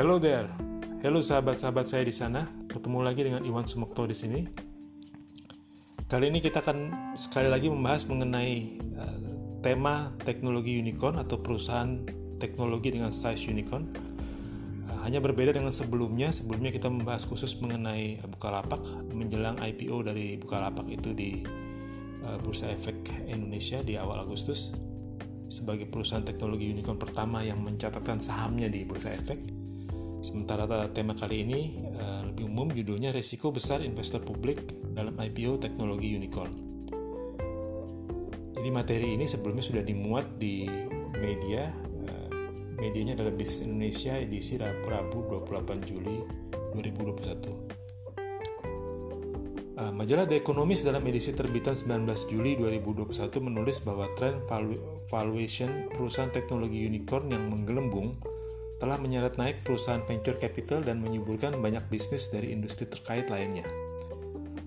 Hello there. Halo sahabat-sahabat saya di sana. Ketemu lagi dengan Iwan Sumokto di sini. Kali ini kita akan sekali lagi membahas mengenai uh, tema teknologi unicorn atau perusahaan teknologi dengan size unicorn. Uh, hanya berbeda dengan sebelumnya. Sebelumnya kita membahas khusus mengenai Bukalapak menjelang IPO dari Bukalapak itu di uh, Bursa Efek Indonesia di awal Agustus sebagai perusahaan teknologi unicorn pertama yang mencatatkan sahamnya di Bursa Efek Sementara tema kali ini uh, lebih umum judulnya Resiko Besar Investor Publik dalam IPO Teknologi Unicorn. Jadi materi ini sebelumnya sudah dimuat di media. Uh, medianya adalah Bisnis Indonesia edisi Rabu 28 Juli 2021. Uh, majalah The Economist dalam edisi terbitan 19 Juli 2021 menulis bahwa tren valuation perusahaan teknologi unicorn yang menggelembung telah menyeret naik perusahaan venture capital dan menyuburkan banyak bisnis dari industri terkait lainnya.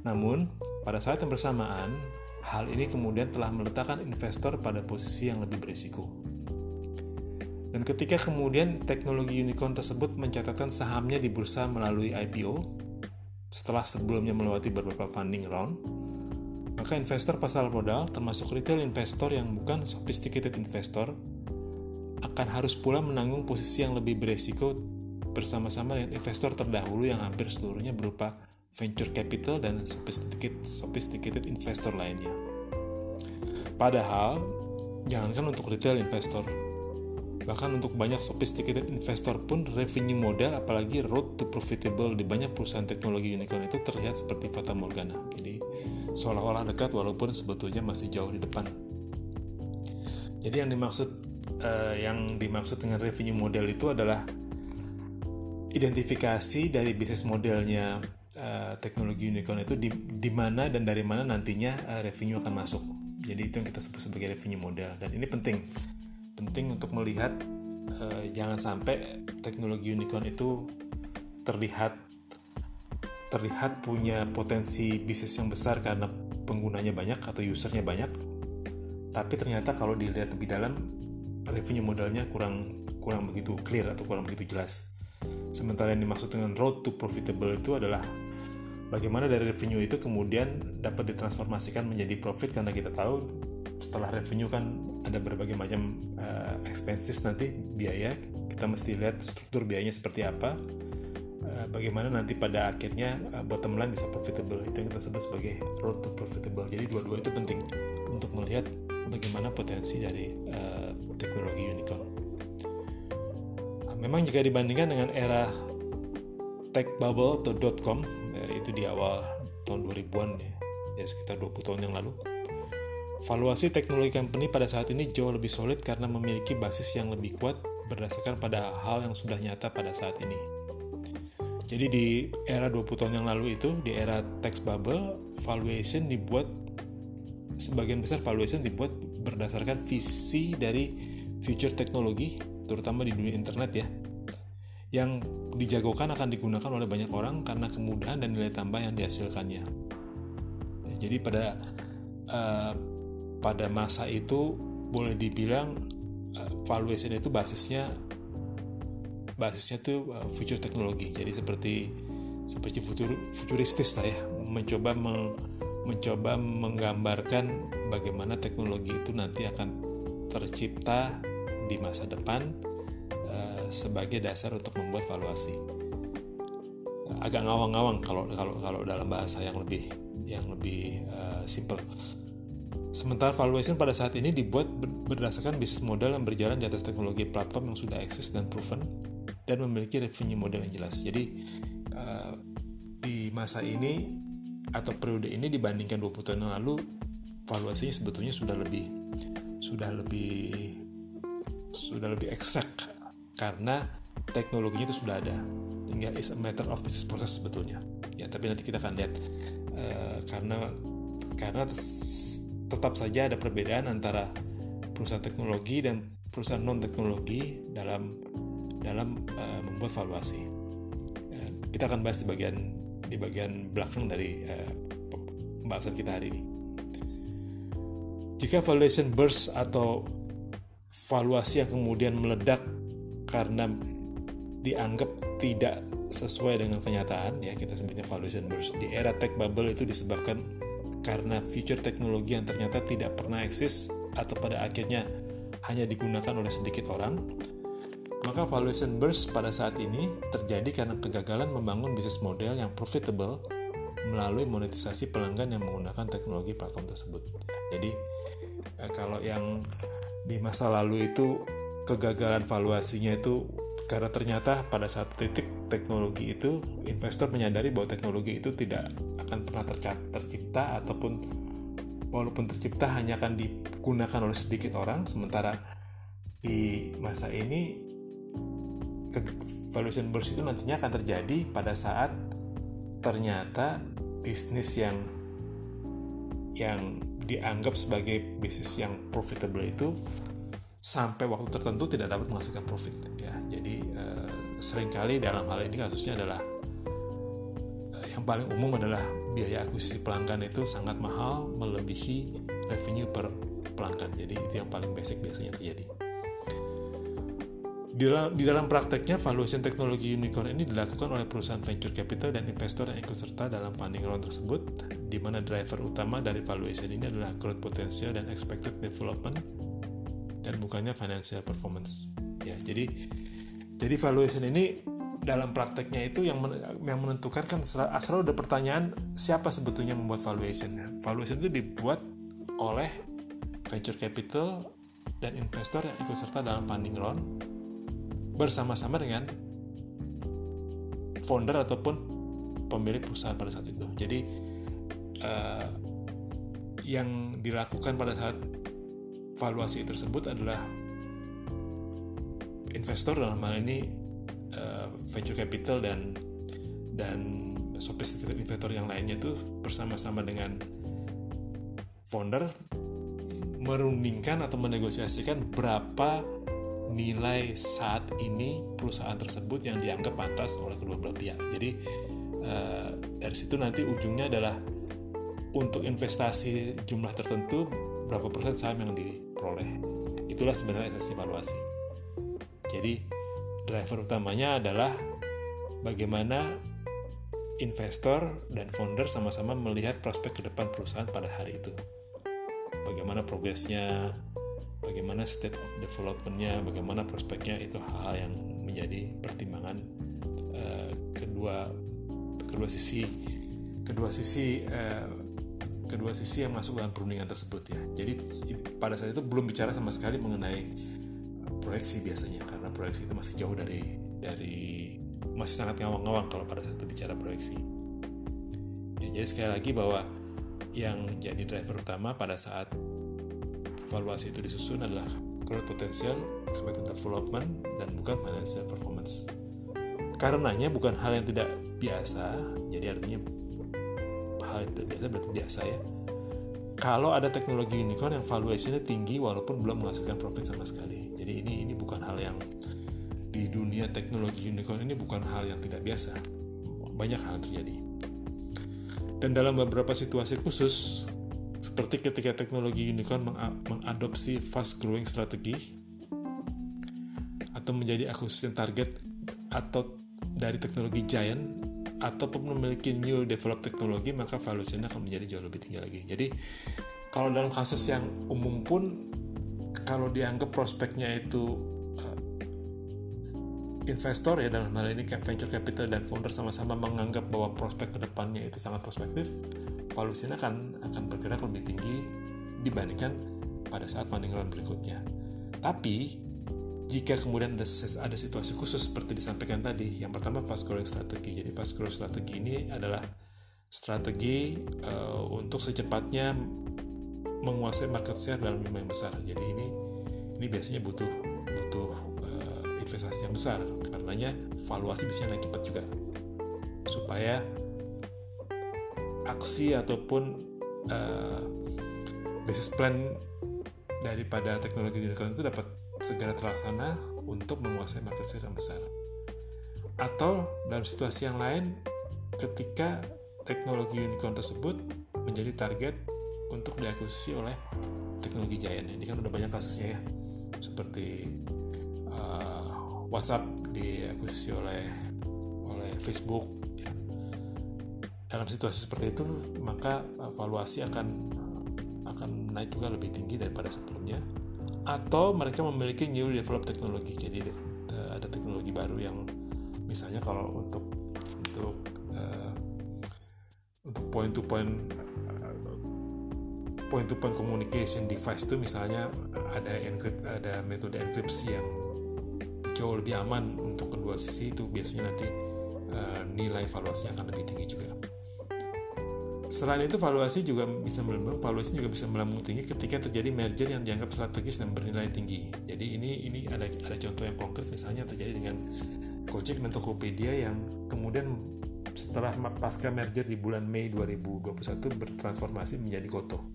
Namun, pada saat yang bersamaan, hal ini kemudian telah meletakkan investor pada posisi yang lebih berisiko. Dan ketika kemudian teknologi unicorn tersebut mencatatkan sahamnya di bursa melalui IPO, setelah sebelumnya melewati beberapa funding round, maka investor pasar modal termasuk retail investor yang bukan sophisticated investor akan harus pula menanggung posisi yang lebih beresiko bersama-sama dengan investor terdahulu yang hampir seluruhnya berupa venture capital dan sophisticated, sophisticated investor lainnya. Padahal, jangankan untuk retail investor, bahkan untuk banyak sophisticated investor pun revenue model apalagi road to profitable di banyak perusahaan teknologi unicorn itu terlihat seperti fata morgana. Jadi seolah-olah dekat walaupun sebetulnya masih jauh di depan. Jadi yang dimaksud uh, yang dimaksud dengan revenue model itu adalah identifikasi dari bisnis modelnya uh, teknologi unicorn itu di, di mana dan dari mana nantinya uh, revenue akan masuk. Jadi itu yang kita sebut sebagai revenue model. Dan ini penting. Penting untuk melihat uh, jangan sampai teknologi unicorn itu terlihat terlihat punya potensi bisnis yang besar karena penggunanya banyak atau usernya banyak. Tapi ternyata kalau dilihat lebih dalam revenue modalnya kurang kurang begitu clear atau kurang begitu jelas. Sementara yang dimaksud dengan road to profitable itu adalah bagaimana dari revenue itu kemudian dapat ditransformasikan menjadi profit karena kita tahu setelah revenue kan ada berbagai macam uh, expenses nanti biaya. Kita mesti lihat struktur biayanya seperti apa uh, bagaimana nanti pada akhirnya uh, bottom line bisa profitable. Itu yang kita sebut sebagai road to profitable. Jadi dua-dua itu penting untuk melihat bagaimana potensi dari uh, teknologi unicorn. Nah, memang jika dibandingkan dengan era tech bubble atau dot com ya, itu di awal tahun 2000-an ya, ya sekitar 20 tahun yang lalu. Valuasi teknologi company pada saat ini jauh lebih solid karena memiliki basis yang lebih kuat berdasarkan pada hal yang sudah nyata pada saat ini. Jadi di era 20 tahun yang lalu itu, di era tech bubble, valuation dibuat sebagian besar valuation dibuat berdasarkan visi dari future teknologi, terutama di dunia internet ya, yang dijagokan akan digunakan oleh banyak orang karena kemudahan dan nilai tambah yang dihasilkannya. Jadi pada uh, pada masa itu boleh dibilang uh, valuation itu basisnya basisnya tuh uh, future teknologi. Jadi seperti seperti futur, futuristis lah ya, mencoba meng, mencoba menggambarkan bagaimana teknologi itu nanti akan tercipta di masa depan uh, sebagai dasar untuk membuat valuasi. Agak ngawang-ngawang kalau kalau kalau dalam bahasa yang lebih yang lebih uh, simple. Sementara valuation pada saat ini dibuat berdasarkan bisnis model yang berjalan di atas teknologi platform yang sudah eksis dan proven dan memiliki revenue model yang jelas. Jadi uh, di masa ini atau periode ini dibandingkan 20 tahun yang lalu valuasinya sebetulnya sudah lebih sudah lebih sudah lebih eksak karena teknologinya itu sudah ada. Tinggal is a matter of business process sebetulnya. Ya tapi nanti kita akan lihat. Uh, karena karena tetap saja ada perbedaan antara perusahaan teknologi dan perusahaan non teknologi dalam dalam uh, membuat valuasi. Uh, kita akan bahas di bagian di bagian belakang dari uh, pembahasan kita hari ini. Jika valuation burst atau valuasi yang kemudian meledak karena dianggap tidak sesuai dengan kenyataan. Ya kita sebutnya valuation burst. Di era tech bubble itu disebabkan karena future teknologi yang ternyata tidak pernah eksis atau pada akhirnya hanya digunakan oleh sedikit orang. Maka valuation burst pada saat ini terjadi karena kegagalan membangun bisnis model yang profitable melalui monetisasi pelanggan yang menggunakan teknologi platform tersebut. Jadi eh, kalau yang di masa lalu itu kegagalan valuasinya itu karena ternyata pada saat titik teknologi itu investor menyadari bahwa teknologi itu tidak akan pernah tercipta ataupun walaupun tercipta hanya akan digunakan oleh sedikit orang. Sementara di masa ini valuation burst itu nantinya akan terjadi pada saat ternyata bisnis yang yang dianggap sebagai bisnis yang profitable itu sampai waktu tertentu tidak dapat menghasilkan profit. Ya jadi uh, sering kali dalam hal ini kasusnya adalah uh, yang paling umum adalah biaya akuisisi pelanggan itu sangat mahal melebihi revenue per pelanggan. Jadi itu yang paling basic biasanya terjadi. Di dalam, di dalam prakteknya, valuation teknologi unicorn ini dilakukan oleh perusahaan venture capital dan investor yang ikut serta dalam funding round tersebut, di mana driver utama dari valuation ini adalah growth potential dan expected development, dan bukannya financial performance. Ya, jadi jadi valuation ini dalam prakteknya itu yang yang menentukan kan asal ada pertanyaan siapa sebetulnya membuat valuation. Valuation itu dibuat oleh venture capital dan investor yang ikut serta dalam funding round bersama-sama dengan founder ataupun pemilik perusahaan pada saat itu. Jadi uh, yang dilakukan pada saat valuasi tersebut adalah investor dalam hal ini uh, venture capital dan dan sophisticated investor yang lainnya itu bersama-sama dengan founder merundingkan atau menegosiasikan berapa nilai saat ini perusahaan tersebut yang dianggap pantas oleh kedua belah pihak. Jadi uh, dari situ nanti ujungnya adalah untuk investasi jumlah tertentu berapa persen saham yang diperoleh. Itulah sebenarnya esensi valuasi. Jadi driver utamanya adalah bagaimana investor dan founder sama-sama melihat prospek ke depan perusahaan pada hari itu. Bagaimana progresnya, bagaimana state of developmentnya, bagaimana prospeknya itu hal-hal yang menjadi pertimbangan uh, kedua kedua sisi kedua sisi uh, kedua sisi yang masuk dalam perundingan tersebut ya. Jadi pada saat itu belum bicara sama sekali mengenai proyeksi biasanya karena proyeksi itu masih jauh dari dari masih sangat ngawang-ngawang kalau pada saat itu bicara proyeksi. Ya, jadi sekali lagi bahwa yang jadi driver utama pada saat evaluasi itu disusun adalah growth potential, expected development, dan bukan financial performance. Karenanya bukan hal yang tidak biasa, jadi artinya hal yang tidak biasa berarti biasa ya. Kalau ada teknologi unicorn yang valuasinya tinggi walaupun belum menghasilkan profit sama sekali. Jadi ini ini bukan hal yang di dunia teknologi unicorn ini bukan hal yang tidak biasa. Banyak hal terjadi. Dan dalam beberapa situasi khusus, seperti ketika teknologi unicorn mengadopsi fast growing strategi atau menjadi acquisition target atau dari teknologi giant ataupun memiliki new develop teknologi maka valuasinya akan menjadi jauh lebih tinggi lagi. Jadi kalau dalam kasus yang umum pun kalau dianggap prospeknya itu uh, investor ya dalam hal ini venture capital dan founder sama-sama menganggap bahwa prospek ke depannya itu sangat prospektif, valuasinya akan akan bergerak lebih tinggi dibandingkan pada saat funding round berikutnya. Tapi jika kemudian ada, ada situasi khusus seperti disampaikan tadi, yang pertama fast growing strategi. Jadi fast growing strategi ini adalah strategi uh, untuk secepatnya menguasai market share dalam lima yang besar. Jadi ini ini biasanya butuh butuh uh, investasi yang besar karenanya valuasi bisa naik cepat juga supaya aksi ataupun uh, business plan daripada teknologi unicorn itu dapat segera terlaksana untuk menguasai market share yang besar. Atau dalam situasi yang lain, ketika teknologi unicorn tersebut menjadi target untuk diakuisisi oleh teknologi giant. Ini kan udah banyak kasusnya ya, seperti uh, WhatsApp diakuisisi oleh oleh Facebook ya. dalam situasi seperti itu maka valuasi akan akan naik juga lebih tinggi daripada sebelumnya atau mereka memiliki new develop teknologi jadi ada teknologi baru yang misalnya kalau untuk untuk uh, untuk point to point point to point communication device itu misalnya ada encrypt ada metode enkripsi yang jauh lebih aman untuk kedua sisi itu biasanya nanti uh, nilai valuasi akan lebih tinggi juga. Selain itu valuasi juga bisa melambung, valuasi juga bisa melambung tinggi ketika terjadi merger yang dianggap strategis dan bernilai tinggi. Jadi ini ini ada ada contoh yang konkret misalnya terjadi dengan Gojek dan Tokopedia yang kemudian setelah pasca merger di bulan Mei 2021 bertransformasi menjadi Goto.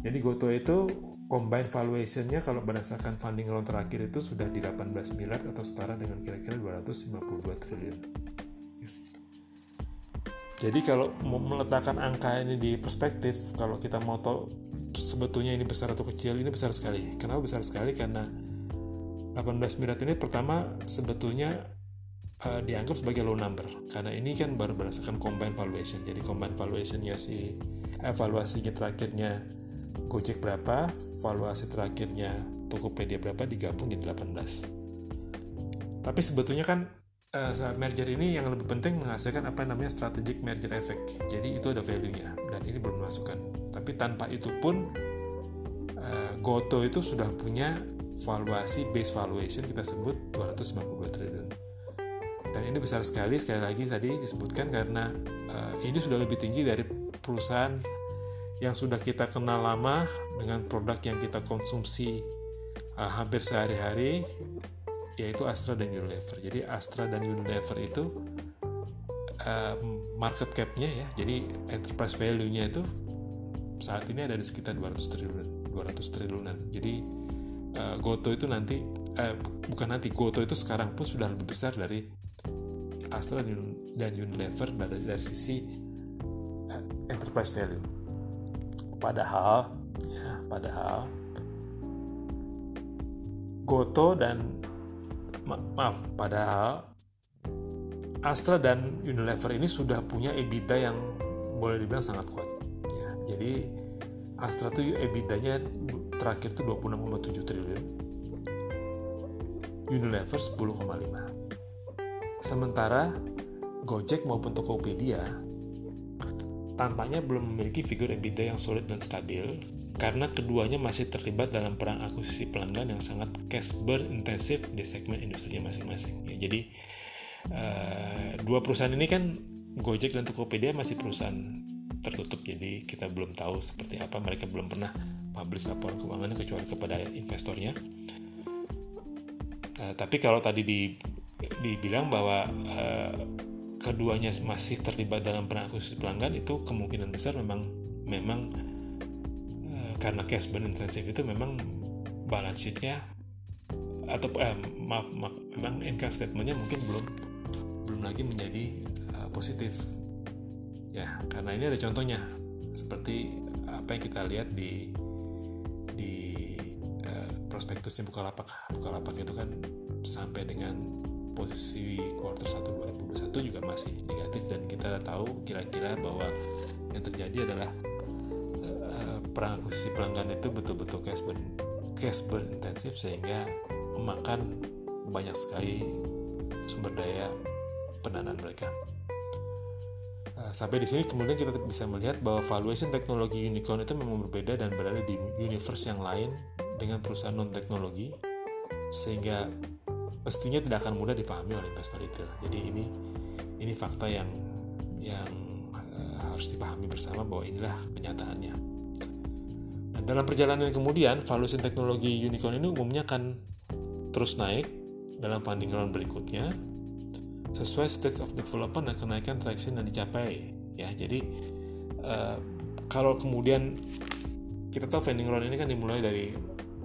Jadi Goto itu combine valuationnya kalau berdasarkan funding round terakhir itu sudah di 18 miliar atau setara dengan kira-kira 252 triliun. Jadi kalau mau meletakkan angka ini di perspektif, kalau kita mau tahu sebetulnya ini besar atau kecil, ini besar sekali. Kenapa besar sekali? Karena 18 miliar ini pertama sebetulnya uh, dianggap sebagai low number karena ini kan baru berdasarkan combine valuation. Jadi combine valuationnya si evaluasinya terakhirnya Gojek berapa, valuasi terakhirnya Tokopedia berapa digabung jadi 18. Tapi sebetulnya kan uh, merger ini yang lebih penting menghasilkan apa namanya strategic merger effect. Jadi itu ada value-nya dan ini belum dimasukkan. Tapi tanpa itu pun uh, Goto itu sudah punya valuasi base valuation kita sebut 252 triliun. Dan ini besar sekali sekali lagi tadi disebutkan karena uh, ini sudah lebih tinggi dari perusahaan yang sudah kita kenal lama dengan produk yang kita konsumsi hampir sehari-hari yaitu Astra dan Unilever. Jadi Astra dan Unilever itu uh, market cap-nya ya, jadi enterprise value-nya itu saat ini ada di sekitar 200 triliun, 200 triliunan. Jadi uh, Goto itu nanti uh, bukan nanti Goto itu sekarang pun sudah lebih besar dari Astra dan Unilever dari, dari sisi enterprise value. Padahal ya, padahal Goto dan ma maaf, padahal Astra dan Unilever ini sudah punya EBITDA yang boleh dibilang sangat kuat. Ya, jadi Astra tuh EBITDA-nya terakhir tuh 26,7 triliun. Unilever 10,5. Sementara Gojek maupun Tokopedia tampaknya belum memiliki figur EBITDA yang solid dan stabil karena keduanya masih terlibat dalam perang akuisisi pelanggan yang sangat cash burn intensif di segmen industri masing-masing. Ya, jadi uh, dua perusahaan ini kan Gojek dan Tokopedia masih perusahaan tertutup, jadi kita belum tahu seperti apa mereka belum pernah publish laporan keuangannya kecuali kepada investornya. Uh, tapi kalau tadi di, dibilang bahwa uh, keduanya masih terlibat dalam perang akuisisi pelanggan itu kemungkinan besar memang memang karena cash burn intensif itu memang balance sheetnya atau eh, maaf, maaf memang income statementnya mungkin belum belum lagi menjadi uh, positif. Ya karena ini ada contohnya. Seperti apa yang kita lihat di di uh, prospektusnya Bukalapak. Bukalapak itu kan sampai dengan posisi quarter 1 2021 juga masih negatif dan kita tahu kira-kira bahwa yang terjadi adalah perang akuisisi pelanggan itu betul-betul cash burn, cash burn intensif sehingga memakan banyak sekali sumber daya pendanaan mereka. Uh, sampai di sini kemudian kita bisa melihat bahwa valuation teknologi unicorn itu memang berbeda dan berada di universe yang lain dengan perusahaan non teknologi sehingga pastinya tidak akan mudah dipahami oleh investor retail. Jadi ini ini fakta yang yang uh, harus dipahami bersama bahwa inilah kenyataannya. Dalam perjalanan kemudian, valuation teknologi unicorn ini umumnya akan terus naik dalam funding round berikutnya sesuai stage of development dan kenaikan traction yang dicapai. Ya, jadi uh, kalau kemudian kita tahu funding round ini kan dimulai dari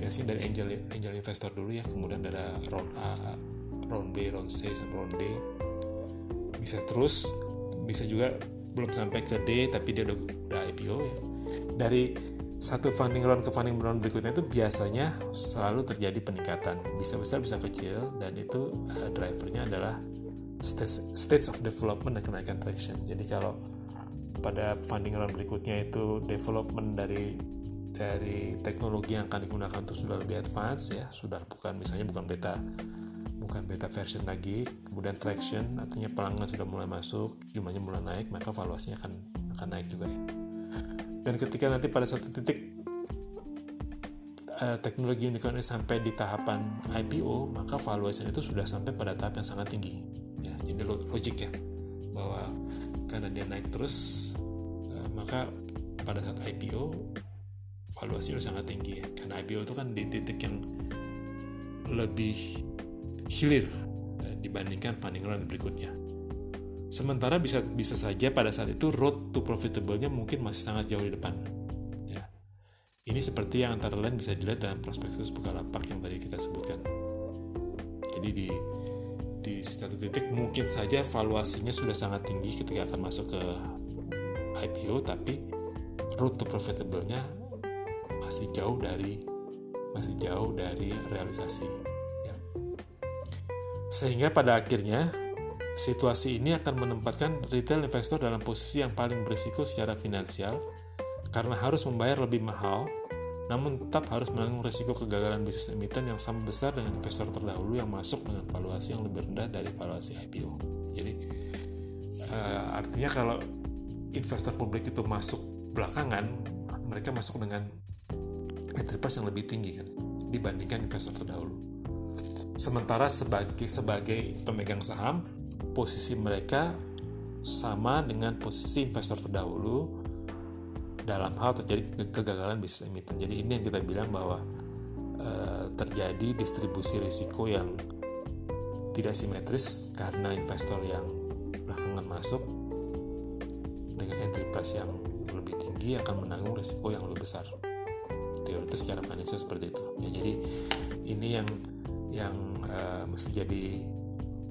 biasanya dari angel angel investor dulu ya, kemudian ada round A, round B, round C sampai round D. Bisa terus, bisa juga belum sampai ke D tapi dia udah, udah IPO ya. Dari satu funding round ke funding round berikutnya itu biasanya selalu terjadi peningkatan bisa besar bisa kecil dan itu uh, drivernya adalah stage, stage of development dan kenaikan traction jadi kalau pada funding round berikutnya itu development dari dari teknologi yang akan digunakan itu sudah lebih advance ya. Sudah bukan misalnya bukan beta bukan beta version lagi. Kemudian traction artinya pelanggan sudah mulai masuk jumlahnya mulai naik maka valuasinya akan akan naik juga ya. Dan ketika nanti pada satu titik uh, teknologi unicorn ini sampai di tahapan IPO maka valuation itu sudah sampai pada tahap yang sangat tinggi. Ya jadi logik ya bahwa karena dia naik terus uh, maka pada saat IPO valuasi sudah sangat tinggi ya karena IPO itu kan di titik yang lebih hilir uh, dibandingkan funding round berikutnya Sementara bisa bisa saja pada saat itu road to profitable-nya mungkin masih sangat jauh di depan. Ya. Ini seperti yang antara lain bisa dilihat dalam prospektus Bukalapak yang tadi kita sebutkan. Jadi di di satu titik mungkin saja valuasinya sudah sangat tinggi ketika akan masuk ke IPO, tapi road to profitable-nya masih jauh dari masih jauh dari realisasi. Ya. Sehingga pada akhirnya Situasi ini akan menempatkan retail investor dalam posisi yang paling berisiko secara finansial karena harus membayar lebih mahal, namun tetap harus menanggung risiko kegagalan bisnis emiten yang sama besar dengan investor terdahulu yang masuk dengan valuasi yang lebih rendah dari valuasi IPO. Jadi uh, artinya kalau investor publik itu masuk belakangan, mereka masuk dengan entry price yang lebih tinggi kan dibandingkan investor terdahulu. Sementara sebagai sebagai pemegang saham, posisi mereka sama dengan posisi investor terdahulu dalam hal terjadi kegagalan bisnis emiten. Jadi ini yang kita bilang bahwa e, terjadi distribusi risiko yang tidak simetris karena investor yang belakangan masuk dengan entry price yang lebih tinggi akan menanggung risiko yang lebih besar. Teoritis secara finansial seperti itu. Ya, jadi ini yang yang e, mesti jadi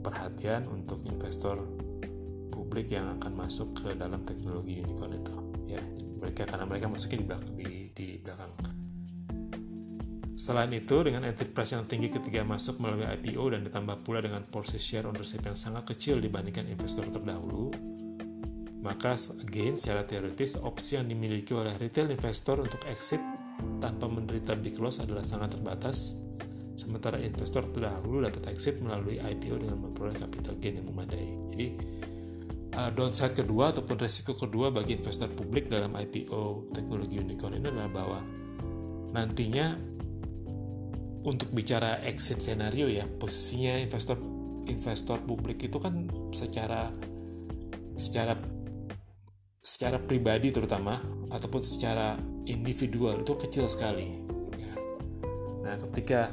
perhatian untuk investor publik yang akan masuk ke dalam teknologi unicorn itu ya mereka karena mereka masuknya di belakang di, di belakang Selain itu, dengan entry yang tinggi ketika masuk melalui IPO dan ditambah pula dengan porsi share ownership yang sangat kecil dibandingkan investor terdahulu, maka again secara teoritis opsi yang dimiliki oleh retail investor untuk exit tanpa menderita big loss adalah sangat terbatas sementara investor terdahulu dapat exit melalui IPO dengan memperoleh capital gain yang memadai. Jadi uh, downside kedua ataupun resiko kedua bagi investor publik dalam IPO teknologi unicorn ini adalah bahwa nantinya untuk bicara exit scenario ya posisinya investor investor publik itu kan secara secara secara pribadi terutama ataupun secara individual itu kecil sekali. Nah, ketika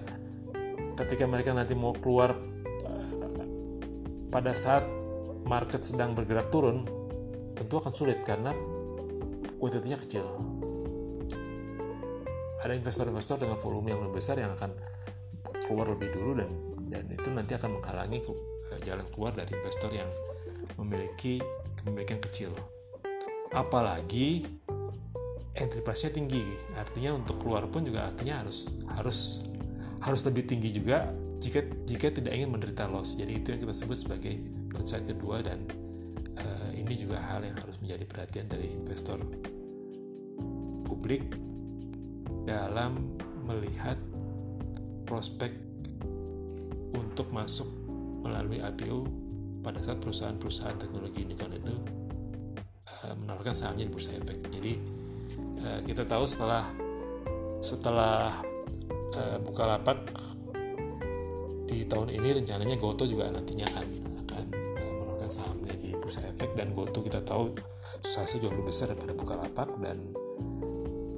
ketika mereka nanti mau keluar pada saat market sedang bergerak turun tentu akan sulit karena kuantitinya kecil ada investor-investor dengan volume yang lebih besar yang akan keluar lebih dulu dan dan itu nanti akan menghalangi eh, jalan keluar dari investor yang memiliki kepemilikan kecil apalagi entry price-nya tinggi artinya untuk keluar pun juga artinya harus harus harus lebih tinggi juga jika jika tidak ingin menderita loss. Jadi itu yang kita sebut sebagai downside kedua dan uh, ini juga hal yang harus menjadi perhatian dari investor publik dalam melihat prospek untuk masuk melalui IPO pada saat perusahaan-perusahaan teknologi unicorn itu menawarkan sahamnya di bursa efek. Jadi uh, kita tahu setelah setelah uh, Bukalapak di tahun ini rencananya Goto juga nantinya akan akan menawarkan sahamnya di bursa efek. Dan Goto kita tahu susahnya jauh lebih besar daripada Bukalapak dan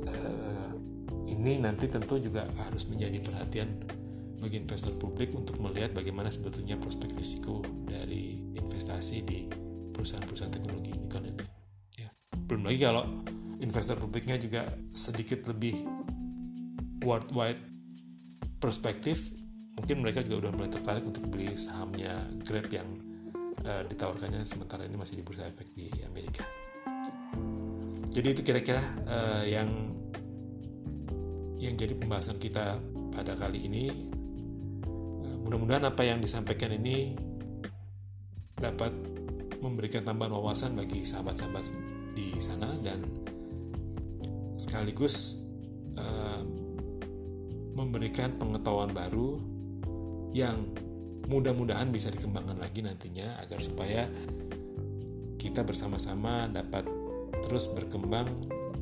uh, ini nanti tentu juga harus menjadi perhatian bagi investor publik untuk melihat bagaimana sebetulnya prospek risiko dari investasi di perusahaan-perusahaan teknologi ini kan belum lagi kalau investor publiknya juga sedikit lebih worldwide perspektif mungkin mereka juga udah mulai tertarik untuk beli sahamnya Grab yang uh, ditawarkannya sementara ini masih di bursa efek di Amerika. Jadi itu kira-kira uh, yang yang jadi pembahasan kita pada kali ini. Eh, mudah-mudahan apa yang disampaikan ini dapat memberikan tambahan wawasan bagi sahabat-sahabat di sana dan sekaligus uh, memberikan pengetahuan baru yang mudah-mudahan bisa dikembangkan lagi nantinya agar supaya kita bersama-sama dapat terus berkembang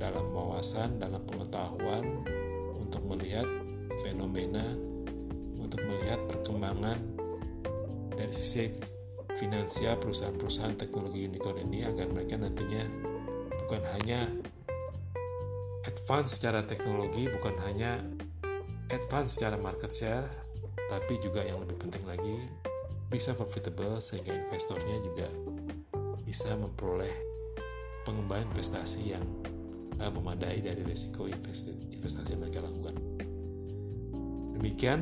dalam wawasan, dalam pengetahuan untuk melihat fenomena, untuk melihat perkembangan dari sisi finansial perusahaan-perusahaan teknologi unicorn ini agar mereka nantinya bukan hanya advance secara teknologi, bukan hanya advance secara market share, tapi juga yang lebih penting lagi bisa profitable sehingga investornya juga bisa memperoleh pengembangan investasi yang uh, memadai dari risiko investasi, investasi yang mereka lakukan. Demikian,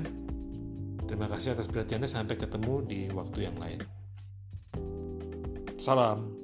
terima kasih atas perhatiannya. Sampai ketemu di waktu yang lain. Salam.